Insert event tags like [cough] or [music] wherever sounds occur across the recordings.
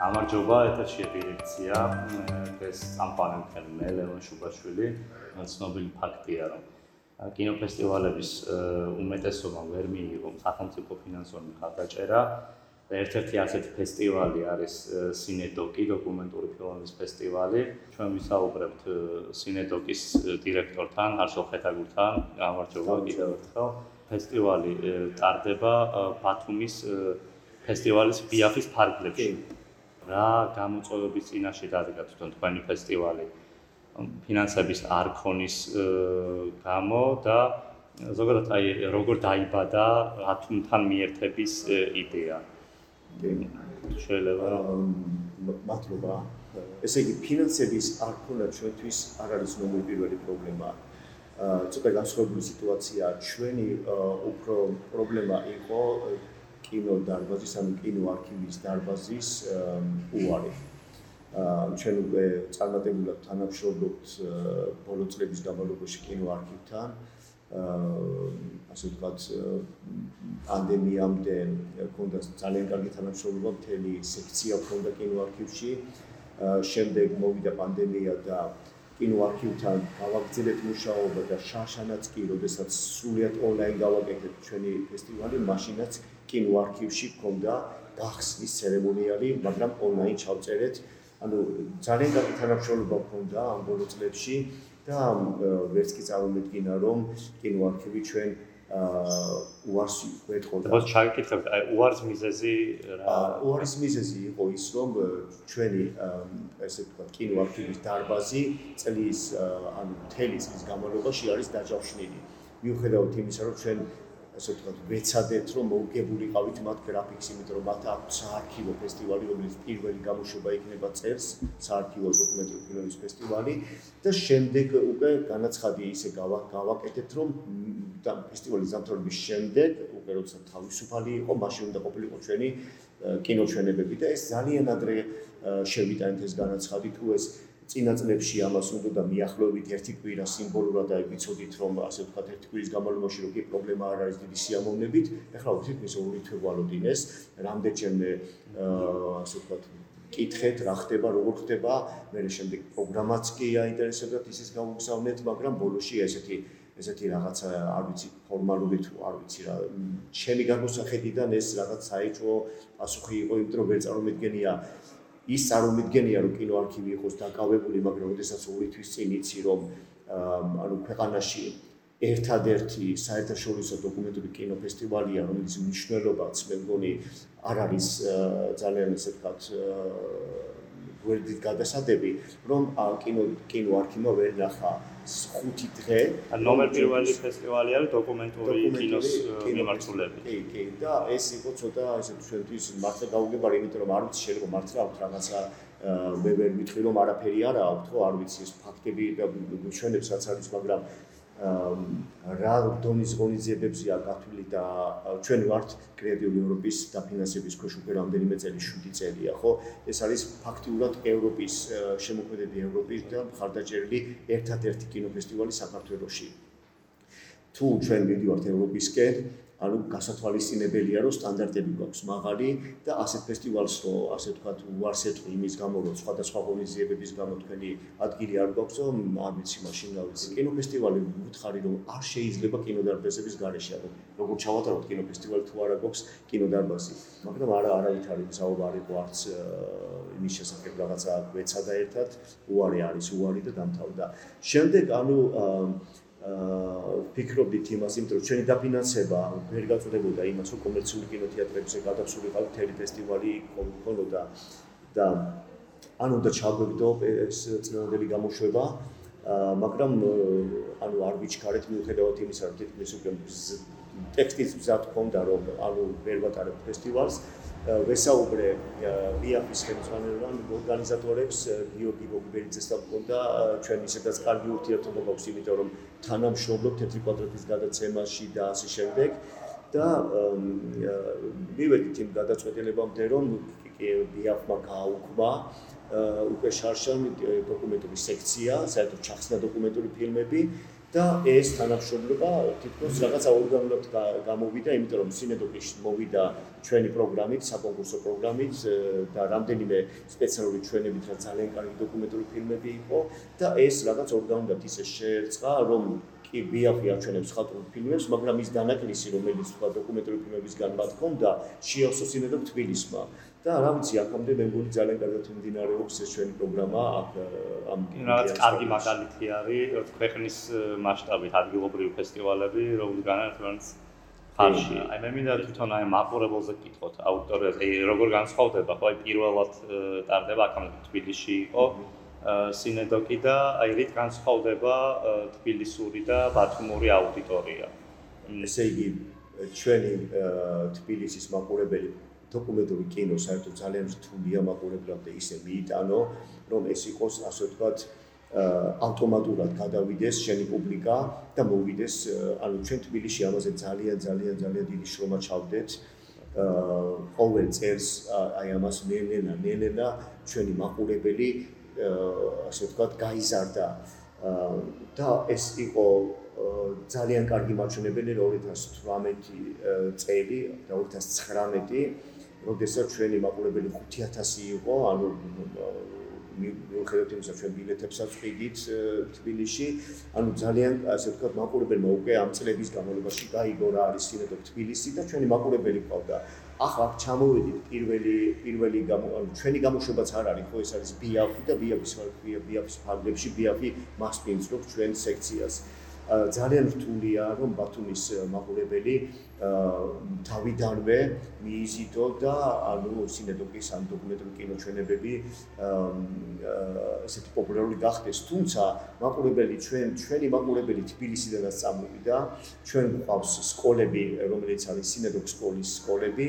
გამარჯობა, ეთერშია დირექცია. ეს სამყარო მთელი მე ლევან შუბაშვილი, ცნობილი ფაქტია, რომ კინოფესტივალების უმეტესობა ვერ მიიღო სახელმწიფო ფინანსური მხარდაჭერა. ერთ-ერთი ასეთი ფესტივალი არის სინედოკი, დოკუმენტური ფილმების ფესტივალი. ჩვენ ვისაუბრებთ სინედოკის დირექტორთან, არშო ხეთაგურთან. გამარჯობა კიდევ ერთხელ. ფესტივალი ტარდება ბათუმის ფესტივალის ბიაფის ფარგლებში. რა გამოწვევების წინაშე დადგა თვითონ თქვენი ფესტივალი? ფინანსების არქონის გამო და ზოგადად აი როგორ დაიბადა ათუნთან მიერთების იდეა? შეიძლება მადლობა. ესე იგი ფინანსების არქონა ჩვენთვის არ არის ნომერ პირველი პრობლემა. ცოტა განსხვავებული სიტუაცია. ჩვენი უფრო პრობლემა იყო კინო დარბაზის ანუ კინო არქივის დარბაზის უარი. აა ჩვენ უკვე წარმატებულად თანამშრომლობთ ბოლო წლების განმავლობაში კინო არქივთან. აა ასე ვთქვათ პანდემიამდე ქონდა ძალიან კარგი თანამშრომლობა მთელი სექცია ქონდა კინო არქივში. შემდეგ მოვიდა პანდემია და კინო არქივთან გავაგრძელებთ მუშაობა და შაშანაც კი, როდესაც სრულიად ონლაინ გავაკეთეთ ჩვენი ფესტივალი, მაშინაც კინო არქივში გქონდა გახსნის ცერემონიალი, მაგრამ ონლაინ ჩავწერეთ. ანუ ძალიან კარგი თანამშრომლობა გქონდა ამ ბოლო წლებში და ვერც კი წარმოვიდგინა რომ კინო არქივი ჩვენ აა უარს ვეთხოვდა. და ჩაიკითხებთ, აი უარს მიზეზი რა? უარის მიზეზი იყო ის, რომ ჩვენი ესე ვთქვათ, კინო არქივის დარბაზი წლის ანუ მთელი წლის განმავლობაში არის დაჯავშნილი. მიუხედავად იმისა, რომ ჩვენ ასე ვთქვათ, ვეცადეთ რომ მოგებულიყავით მათ გრაფიკს, იმიტომ რომ მათ აქვს საარქივო ფესტივალი, რომელიც პირველი გამოშვება იქნება წელს, საარქივო დოკუმენტური ფილმების ფესტივალი. და შემდეგ უკვე განაცხადი ისე გავაკეთეთ, რომ და ფესტივალის დამთავრების შემდეგ, უკვე როცა თავისუფალი იყო, მაშინ უნდა ყოფილიყო ჩვენი კინოჩვენებები და ეს ძალიან ადრე შევიტანეთ ეს განაცხადი თუ ეს წინა წლებში ამას უნდა და მიახლოებით ერთი კვირა სიმბოლურად აი ვიცოდით რომ ასე ვთქვათ ერთი კვირის განმავლობაში როგორი პრობლემა არ არის დიდი სიამოვნებით ეხლა ვიცით მის ორი თვე ვალოდინეს რამდენჯერმე ასე ვთქვათ კითხეთ რა ხდება როგორ ხდება მე შემდეგ პროგრამაც კი აინტერესებდათ ისის გამოგზავნეთ მაგრამ ბოლოში ესეთი ესეთი რაღაცა არ ვიცი ფორმალური თუ არ ვიცი რა ჩემი განსახედიდან ეს რაღაც საერთო პასუხი იყო იმიტომ რომ ვერ წარმოგედგენია ის არ უმედგენია რომ კინო არქივი იყოს დაკავებული, მაგრამ ოდესაც ორი თვის წინ იცი რომ ანუ ქვეყანაში ერთადერთი საერთაშორისო დოკუმენტური კინოფესტივალია, რომელიც მნიშვნელობაც მე მგონი არ არის ძალიან ესე ვთქვათ გვერდით გადასადები, რომ კინო კინო არქივმა ვერ ნახა ხუთი დღე. ან ნომერ პირველი ფესტივალი არის დოკუმენტური კინოს მიმართულებით. კი, კი, და ეს იყო ცოტა ესე ჩვენთვის მართლა გაუგებარი, იმიტომ რომ არ ვიცი შეიძლება მართლა აქვს რაღაცა მე ვერ მითხრი რომ არაფერი არა აქვს, ხო, არ ვიცი ეს ფაქტები და ჩვენებს რაც არის, მაგრამ რა დონის ღონისძიებებია გათვლილი და ჩვენ ვართ კრეატიული ევროპის დაფინანსების ქვეშ უკვე რამდენიმე წელი 7 წელია ხო? ეს არის ფაქტიურად ევროპის შემოქმედები ევროპის და მხარდაჭერილი ერთადერთი კინოფესტივალი საქართველოში. თუ ჩვენ მივიდივართ ევროპისკენ ანუ გასათვალისწინებელია რომ სტანდარტები გვაქვს მაღალი და ასეთ ფესტივალს რო ასე ვთქვათ უარს ეთქვი იმის გამო რომ სხვადასხვა ღონისძიებების გამო თქვენი ადგილი არ გვაქვს რომ ამიცი მაშინ გავიცი კინოფესტივალი უთხარი რომ არ შეიძლება კინოდარბაზების გარეშე ანუ როგორ ჩავატაროთ კინოფესტივალი თუ არა გვაქვს კინოდარბაზი? მაგრამ არა არავითარი საუბარი არ იყო არც იმის შესახებ რაღაცა გვეცადა ერთად. უარი არის უარი და დამთავრდა. შემდეგ ანუ აა ფიქრობდით იმას, იმიტომ რომ ჩვენი დაფინანსება ვერ გაწოდებოდა იმას, რომ კომერციული კინოთეატრებზე გადასულიყავ თელი ფესტივალი ქონოდა და ანუ და ჩაგვიდო ეს წინანდელი გამოშვება, მაგრამ ანუ არ ვიჩქარეთ მიუხედავად იმისა, რომ თითქმის უკვე ტექსტის მზად ქონდა, რომ ანუ ვერ ვატარებ ფესტივალს. ვესაუბრე ბიაფის ხელმძღვანელთან ორგანიზატორებს გიორგი გოგბერიძეს და მქონდა ჩვენ ისედაც კარგი ურთიერთობა გვაქვს იმიტომ რომ თანამშრომლობ თეთრი კვადრატის გადაცემაში და ასე შემდეგ. და მივედით იმ გადაწყვეტილებამდე რომ ბიაფმა გააუქმა უკვე შარშან დოკუმენტური სექცია, საერთოდ ჩახსნა დოკუმენტური ფილმები და ეს თანამშრომლობა თითქოს რაღაცა ორგანულად გამოვიდა, იმიტომ რომ სინედოკის მოვიდა ჩვენი პროგრამით, საკონკურსო პროგრამით და რამდენიმე სპეციალური ჩვენებით რა ძალიან კარგი დოკუმენტური ფილმები იყო და ეს რაღაც ორგანულად ისე შეერწყა, რომ კი ბიაფი აჩვენებს ხალხურ ფილმებს, მაგრამ ის დანაკლისი, რომელიც სხვა დოკუმენტური ფილმებისგან მათ ჰქონდა, შეავსო სინედოკ თბილისმა. და რა ვიცი, აქამდე მე მგონი ძალიან კარგად მიმდინარეობს ეს ჩვენი პროგრამა აქ ამ რაღაც კარგი მაგალითი არის ქვეყნის მასშტაბით ადგილობრივი ფესტივალები, რომელგანაც რანც ხარში. აი მე მინდა თვითონ აი მაყურებელზე გითხოთ აუდიტორიაზე, აი როგორ განსხვავდება, ხო აი პირველად ტარდება აქამდე თბილისში იყო სინედოკი და აი რით განსხვავდება თბილისური და ბათუმური აუდიტორია. ესე იგი ჩვენი თბილისის მაყურებელი დოკუმენტური კინო საერთოდ ძალიან რთულია მაყურებლამდე ისე მიიტანო, რომ ეს იყოს ასე ვთქვათ ავტომატურად გადავიდეს შენი პუბლიკა და მოვიდეს, ანუ ჩვენ თბილისში ამაზე ძალიან ძალიან ძალიან დიდი შრომა ჩავდეთ. აა ყოველ წელს აი ამას ნენენა ნენენა ჩვენი მაყურებელი ასე ვთქვათ გაიზარდა და ეს იყო ძალიან კარგი მაჩვენებელი 2018 წელი და 2019 როდესაც ჩვენი მაყურებელი 5000 იყო, ანუ მიუხედავად იმისა, ჩვენ ბილეთებსაც ვყიდით თბილისში, ანუ ძალიან ასე ვთქვათ, მაყურებელმა უკვე ამ წლების განმავლობაში გაიგო რა არის სინედო თბილისი და ჩვენი მაყურებელი ყავდა. ახლა ჩამოვედით პირველი პირველი ჩვენი გამოშვებაც არ არის, ხო ეს არის ბიაფი და ბიაფის ბიაფის ფარგლებში ბიაფი მასპინძლობს ჩვენ სექციას. ძალიან რთულია რომ ბათუმის მაყურებელი თავიდანვე მიიზიდო და ანუ სინედოკის ან დოკუმენტური კინოჩვენებები ესეთი პოპულარული გახდეს თუმცა მაყურებელი ჩვენ ჩვენი მაყურებელი თბილისიდანაც წამოვიდა ჩვენ გვყავს სკოლები რომელიც არის სინედოკ სკოლის სკოლები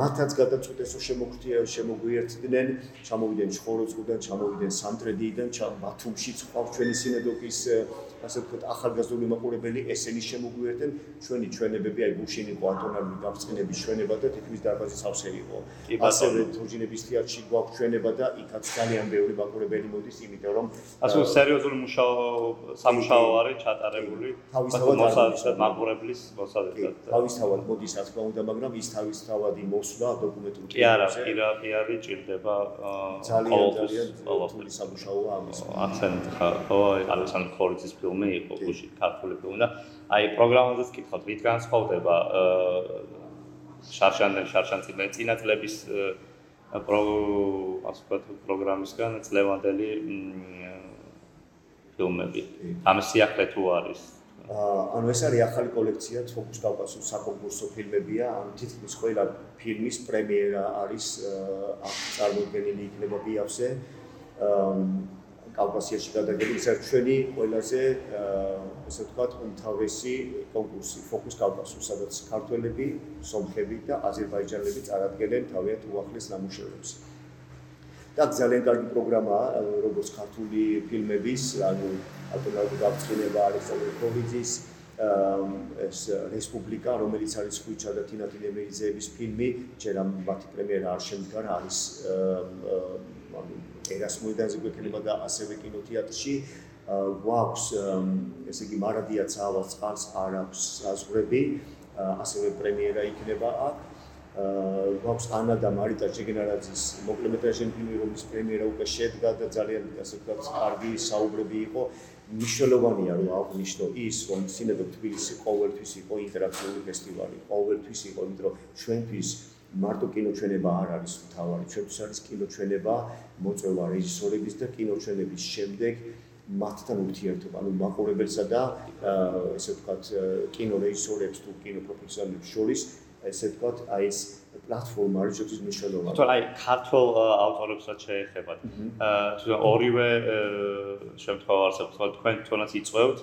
მათაც გადაწყვეტესო შემოგვთია შემოგვიერთდნენ ჩამოვიდნენ ჩხოროწყუდან ჩამოვიდნენ სამტრედიიდან ბათუმში ყავს ჩვენი სინედოკის ასე ვთქვათ, ახალგაზრდული მაყურებელი ესენი შემოგვიერთდნენ ჩვენი ჩვენებები, აი გუშინ იყო ანტონალური გამწყინების ჩვენება და თითქმის დარბაზის ავსე იყო. ასევე თურჯინების თეატრში გვაქვს ჩვენება და იქაც ძალიან ბევრი მაყურებელი მოდის, იმიტომ რომ ასე სერიოზული მუშაო სამუშაო არის ჩატარებული. თავისთავად მაყურებლის მოსადებად. თავისთავად მოდის, რა თქმა უნდა, მაგრამ ის თავისთავადი მოსვლა დოკუმენტური კი არა, კი რა, კი არის ჭირდება ძალიან ძალიან რთული სამუშაოა ამის. აქცენტ ხო, ალექსანდრ ხორიძის ფილმი იყო გუში ქართული ფილმი და აი პროგრამაზეც კითხოთ რით განსხვავდება შარშან შარშანცი წინაწლების პრო ასე ვთქვათ პროგრამისგან წლევანდელი ფილმები. ამ სიახლე თუ არის? ანუ ეს არის ახალი კოლექცია ფოკუს კავკასიის საკონკურსო ფილმებია. ანუ თითქმის ყველა ფილმის პრემიერა არის აქ წარმოდგენილი იქნება ბიავზე კავკასიაში გადაგები არის ჩვენი ყველაზე ესე ვთქვათ უმთავრესი კონკურსი ფოკუს კავკასიო სადაც ქართველები, სომხები და აზერბაიჯანელები წარადგენენ თავიანთ უახლეს ნამუშევრებს. და ძალიან კარგი პროგრამაა როგორც ქართული ფილმების, ანუ ალტერნატიული გაფრთხილება არის ოლივის ეს რესპუბლიკა, რომელიც არის ხუჩა და თინათი ლემეიძეების ფილმი, ჯერ ამ მათი პრემიერა არ შემდგარ არის ანუ ერასმოიდანზე გვექნება და ასევე კინოთეატრში გვაქვს ესე იგი მარადია ცავალ წყალს არ აქვს საზღვრები ასევე პრემიერა იქნება აქ. გვაქვს ანა და მარიტა ჯეგენარაძის მოკლემეტრაჟიანი ფილმი რომლის პრემიერა უკვე შედგა და ძალიან ასე ვთქვათ კარგი საუბრები იყო. მნიშვნელოვანია რომ აღნიშნო ის რომ სინედო თბილისი ყოველთვის იყო ინტერაქტიული ფესტივალი ყოველთვის იყო იმიტომ რომ ჩვენთვის მარტო კინოჩვენება არ არის თავარი, ჩვენთვის არის კინოჩვენება, მოწვევა რეჟისორების და კინოჩვენების შემდეგ მათთან ურთიერთობა, ანუ მაყურებელსა და ესე ვთქვათ, კინორეჟისორებს თუ კინოპროფესიონალებს შორის, ესე ვთქვათ, აი ეს პლატფორმა არის ჩვენთვის მნიშვნელოვანი. თუმცა აი ქართულ ავტორებსაც შეეხება. აა თუმცა ორივე შემთხვევა არსებობს, თქო თქვენ თვითონაც იწევთ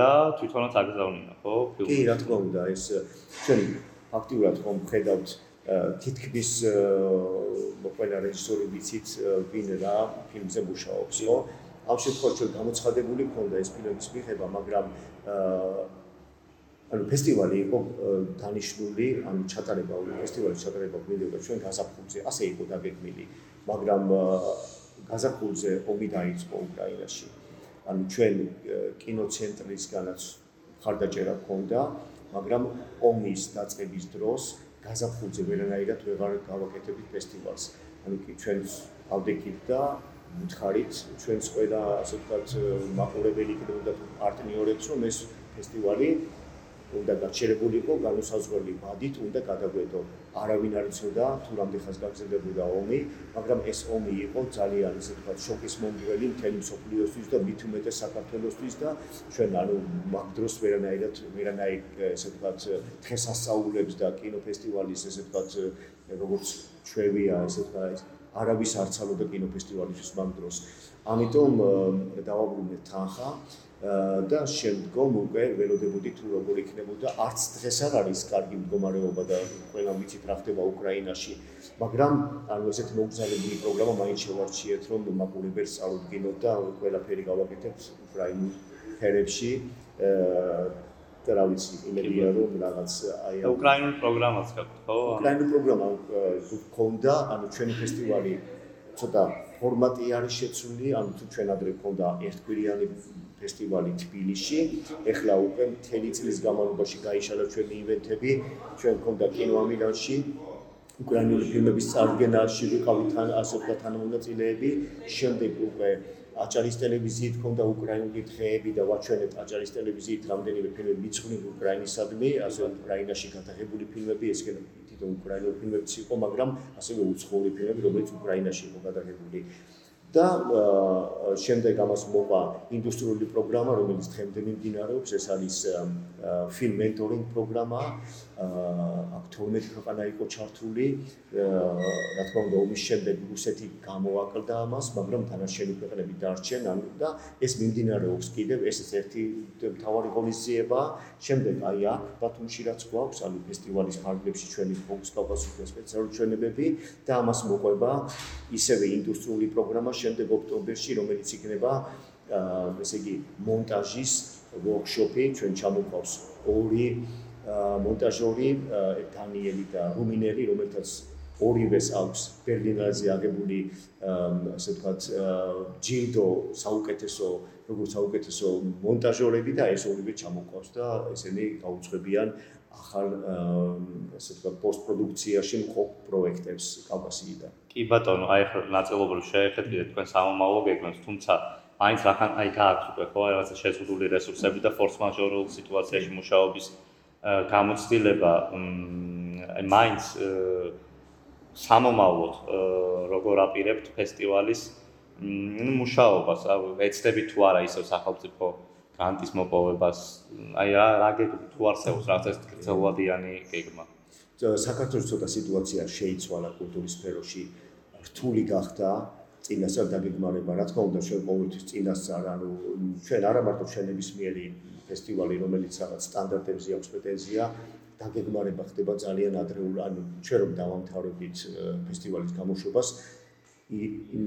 და თვითონაც აგზავნინა, ხო? კი, რა თქმა უნდა, ეს ჩვენ აქტიურად ხომ ხედავთ თითქმის ყველა რეჟისორი ვიცით ვინ რა ფილმზე მუშაობს, ხო? ამ შემთხვევაში გამოცხადებული ქონდა ეს ფილმების მიღება, მაგრამ ანუ ფესტივალი იყო დანიშნული, ანუ ჩატარება, ფესტივალის ჩატარება გვინდა ჩვენ გაზაფხულზე, ასე იყო დაგეგმილი, მაგრამ გაზაფხულზე ომი დაიწყო უკრაინაში. ანუ ჩვენ კინოცენტრისგანაც ხარდაჭერა ქონდა, მაგრამ ომის დაწყების დროს გაზაფხულზე ვერანაირად ვეღარ გავაკეთებით ფესტივალს. ანუ კი ჩვენ ავდექით და მითხარით ჩვენს ყველა ასე ვთქვათ მაყურებელი კიდევ და პარტნიორებს რომ ეს ფესტივალი უნდა გაჩერებულიყო განუსაზღვრელი ვადით უნდა გადაგვედო არავინ არ იცოდა თუ რამდენ გაგზელებოდა ომი მაგრამ ეს ომი იყო ძალიან ისე თქვა შოკის მომგვრელი მთელი მსოფლიოსთვის და მით უმეტეს საქართველოსთვის და ჩვენ ანუ მაგ დროს ვერანაირად ვერანაირ ესე თქვა დღესასწაულებს და კინოფესტივალის ესე თქვა როგორც ჩვევია ესე თქვა არავის არ ცალოდა კინოფესტივალის მაგ დროს. ამიტომ დავაბრუნეთ თანხა და შემდგომ უკვე ველოდებოდი თუ როგორ იქნებოდა არც დღეს არ არის კარგი მდგომარეობა და ყველა ვიცით რა ხდება უკრაინაში. მაგრამ ანუ ესეთ მოგზაურობრივი პროგრამა მაინც შევარჩიეთ რომ მაგურებელს წარუდგინოთ და ყველაფერი გავაკეთებთ უკრაინულ ფერებში. და რა ვიცი იმედია რომ რაღაც აი უკრაინულ პროგრამას გაქვთ ხო? უკრაინულ პროგრამა გქონდა ანუ ჩვენი ფესტივალი ცოტა ფორმატი არის შეცვლილი ანუ თუ ჩვენ ადრე გქონდა ერთკვირიანი ფესტივალი თბილისში. ეხლა უკვე მთელი წლის განმავლობაში გაიშალა ჩვენი ივენთები. ჩვენ გქონდა კინო ამილანში. უკრაინული ფილმების წარდგენაში ვიყავით თან ასე ვთქვათ თანამონაწილეები. შემდეგ უკვე აჭარის ტელევიზიით გქონდა უკრაინული დღეები და ვაჩვენეთ აჭარის ტელევიზიით რამდენიმე ფილმები მიწყვნილი უკრაინისადმი, ასე უკრაინაში გადაღებული ფილმები, ეს კიდევ უკრაინული ფილმებიც იყო, მაგრამ ასევე უცხოური ფილმები, რომელიც უკრაინაში იყო გადაღებული. და შემდეგ ამას მოყვა ინდუსტრიული პროგრამა, რომელიც დღემდე მიმდინარეობს, ეს არის film mentoring პროგრამა. აქ 12 ქვეყანა იყო ჩართული. რა თქმა უნდა, ომის შემდეგ რუსეთი გამოაკლდა ამას, მაგრამ თანაშემწე ქვეყნები დარჩენ, ანუ და ეს მიმდინარეობს კიდევ, ეს ერთი მთავარი ღონისძიება. შემდეგ აი აქ ბათუმში რაც გვაქვს, ანუ ფესტივალის ფარგლებში ჩვენი ფოკუს კავკასიის სპეციალური ჩვენებები და ამას მოყვება ისევე ინდუსტრიული პროგრამა შემდეგ ოქტომბერში, რომელიც იქნება ესე იგი მონტაჟის ვორქშოპი, ჩვენ ჩამოყავს ორი მონტაჟორი დანიელი და რუმინელი, რომელთაც ორივეს აქვს ბერლინაზე აგებული ასე ვთქვათ ჯილდო საუკეთესო როგორც საუკეთესო მონტაჟორები და ეს ორივე ჩამოყავს და ესენი გაუძღვებიან ახალ ასე ვთქვათ პოსტპროდუქციაში მყოფ პროექტებს კავკასიიდან. კი ბატონო, აი ახლა ნაწილობრივ შეეხეთქეთ თქვენ სამომავლო გეგმებს, თუმცა აინც ახან აი გააქვთ უკვე ხო რაღაცა შეზღუდული რესურსები და ფორს მაჟორულ სიტუაციაში მუშაობის გამოცდილება აი მაინც სამომავლოდ როგორ აპირებთ ფესტივალის ნუ მუშაობას ეცდები თუ არა ისევ სახელმწიფო განტის მოპოვებას. აი რა რა გეგმით თუ არსებობს რაღაც ეს გრძელვადიანი გეგმა? საქართველოს ცოტა სიტუაცია შეიცვალა კულტურის სფეროში. რთული გახდა წინასწარ დაგეგმარება. რა თქმა უნდა ჩვენ ყოველთვის წინასწარ ანუ ჩვენ არა მარტო ჩვენების მიერი ფესტივალი, რომელიც რაღაც სტანდარტებზე აქვს პრეტენზია, დაგეგმარება ხდება ძალიან ადრეულ, ანუ ჩვენ რომ დავამთავრებით ფესტივალის გამოშვებას,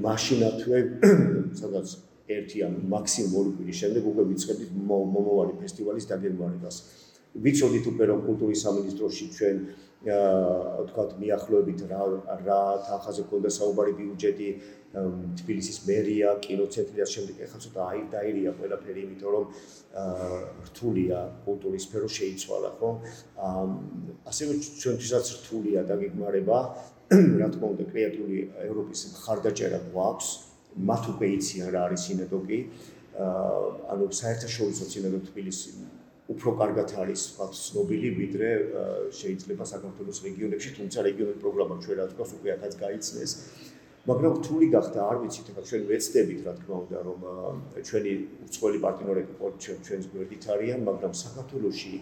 მაშინათვე [coughs] სადაც ერთი ან მაქსიმუმ ორი კვირის შემდეგ უკვე ვიწყებთ მომავალი ფესტივალის დაგეგმარებას. ვიცოდით უკვე რომ კულტურის სამინისტროში ჩვენ აა თქვათ მიახლოებით რა რა თანხაზე ქონდა საუბარი ბიუჯეტი თბილისის მერია, კინოცენტრი და შემდეგ ახლა ცოტა აი დაირია ყველაფერი, იმიტომ რომ აა რთულია კულტურის სფერო შეიცვალა, ხო? აა ასევე ჩვენთვისაც რთულია დაგეგმარება, რა თქმა უნდა, კრეატიული ევროპის მხარდაჭერა გვაქვს, მათ უკვე იციან რა არის სინედოკი. ანუ საერთაშორისო სინედო თბილისი უფრო კარგად არის თქვა ცნობილი ვიდრე შეიძლება საქართველოს რეგიონებში, თუმცა რეგიონული პროგრამა ჩვენ რა უნდა უკვე ახაც გაიცნეს. მაგრამ რთული გახდა, არ ვიცით, ეხლა ჩვენ ვეცდებით, რა თქმა უნდა, რომ ჩვენი უცხოელი პარტნიორები ჩვენ ჩვენს გვერდით არიან, მაგრამ საქართველოსში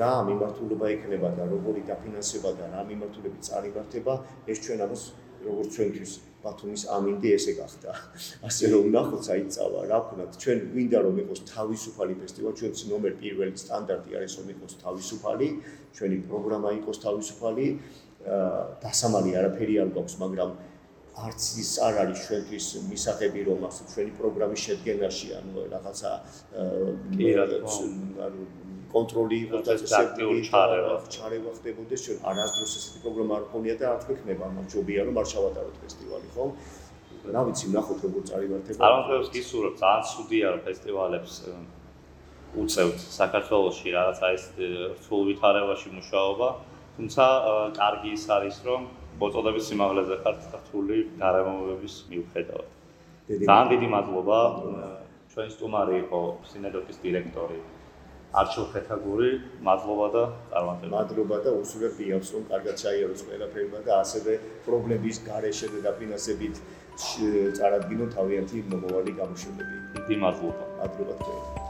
რა მიმართულება ექნება და როგორი დაფინანსება და რა მიმართულებით წარიმართება, ეს ჩვენ ამას როგორც ჩვენთვის ბათუმის ამინდი ესე გახდა. ასე რომ ნახოთ საერთავა, რა ვქნათ, ჩვენ გვინდა რომ იყოს თავისუფალი ფესტივალი, ჩვენც ნომერ პირველი სტანდარტი არის რომ იყოს თავისუფალი, ჩვენი პროგრამა იყოს თავისუფალი. აა დასამალი არაფერი არ გვაქვს, მაგრამ არც ის არ არის ჩვენთვის მისაღები რომ ასე ჩვენი პროგრამის შედგენაში ანუ რაღაცა კი რა ანუ კონტროლი იყოს და აქტიური ჩარევა ჩარევა ხდებოდეს ჩვენ არასდროს ესეთი პროგრამა არ ქონია და არ თქვექნება მაგრამ ჯობია რომ არ ჩავატაროთ ფესტივალი ხო რა ვიცი, ნახოთ როგორ წაივართება. წარმატებებს გისურვებ, ძალიან ცუდია რომ ფესტივალებს უწევთ საქართველოსში რაღაცა ეს რთულ ვითარებაში მუშაობა, თუმცა კარგი ის არის რომ მოწოდების სიმაღლეზე ხართ რთული გარემოებების მიუხედავად. ძალიან დიდი მადლობა. ჩვენი სტუმარი იყო სინედოტის დირექტორი არჩილ ხეთაგური. მადლობა და წარმატება. მადლობა და უსურვებ ბიავს რომ კარგად ჩაიაროს ყველაფერმა და ასევე პრობლემის გარეშე და დაფინანსებით წარადგინო თავიანთი მომავალი გამოშვებები. დიდი მადლობა. მადლობა თქვენ.